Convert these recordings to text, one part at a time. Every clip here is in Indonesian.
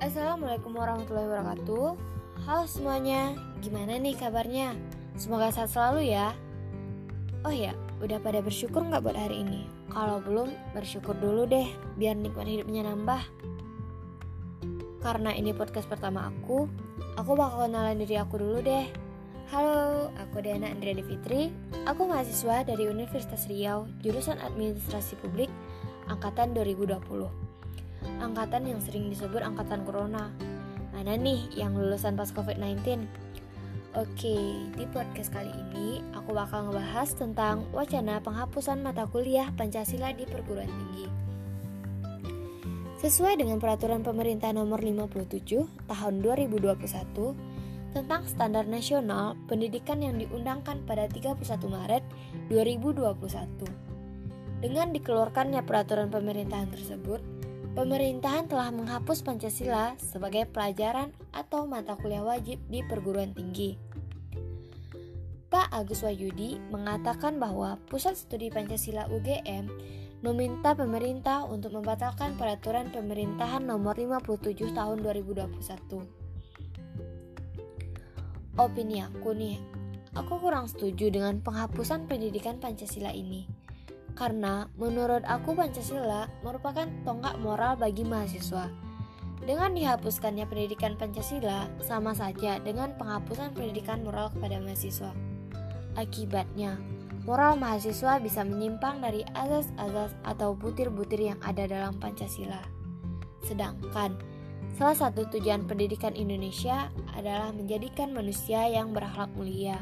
Assalamualaikum warahmatullahi wabarakatuh Halo semuanya, gimana nih kabarnya? Semoga sehat selalu ya Oh ya, udah pada bersyukur nggak buat hari ini? Kalau belum, bersyukur dulu deh Biar nikmat hidupnya nambah Karena ini podcast pertama aku Aku bakal kenalan diri aku dulu deh Halo, aku Diana Andrea Fitri. Aku mahasiswa dari Universitas Riau, jurusan Administrasi Publik, angkatan 2020 angkatan yang sering disebut angkatan corona. Mana nih yang lulusan pas COVID-19? Oke, di podcast kali ini aku bakal ngebahas tentang wacana penghapusan mata kuliah Pancasila di perguruan tinggi. Sesuai dengan peraturan pemerintah nomor 57 tahun 2021 tentang standar nasional pendidikan yang diundangkan pada 31 Maret 2021. Dengan dikeluarkannya peraturan pemerintahan tersebut, Pemerintahan telah menghapus Pancasila sebagai pelajaran atau mata kuliah wajib di perguruan tinggi. Pak Agus Wahyudi mengatakan bahwa Pusat Studi Pancasila UGM meminta pemerintah untuk membatalkan peraturan pemerintahan nomor 57 tahun 2021. Opini aku nih, aku kurang setuju dengan penghapusan pendidikan Pancasila ini karena menurut aku Pancasila merupakan tonggak moral bagi mahasiswa. Dengan dihapuskannya pendidikan Pancasila sama saja dengan penghapusan pendidikan moral kepada mahasiswa. Akibatnya, moral mahasiswa bisa menyimpang dari azas-azas atau butir-butir yang ada dalam Pancasila. Sedangkan, salah satu tujuan pendidikan Indonesia adalah menjadikan manusia yang berakhlak mulia.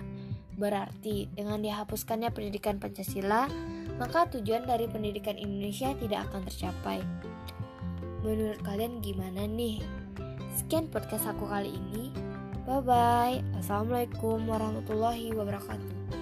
Berarti, dengan dihapuskannya pendidikan Pancasila, maka tujuan dari pendidikan Indonesia tidak akan tercapai. Menurut kalian gimana nih? Sekian podcast aku kali ini. Bye bye. Assalamualaikum warahmatullahi wabarakatuh.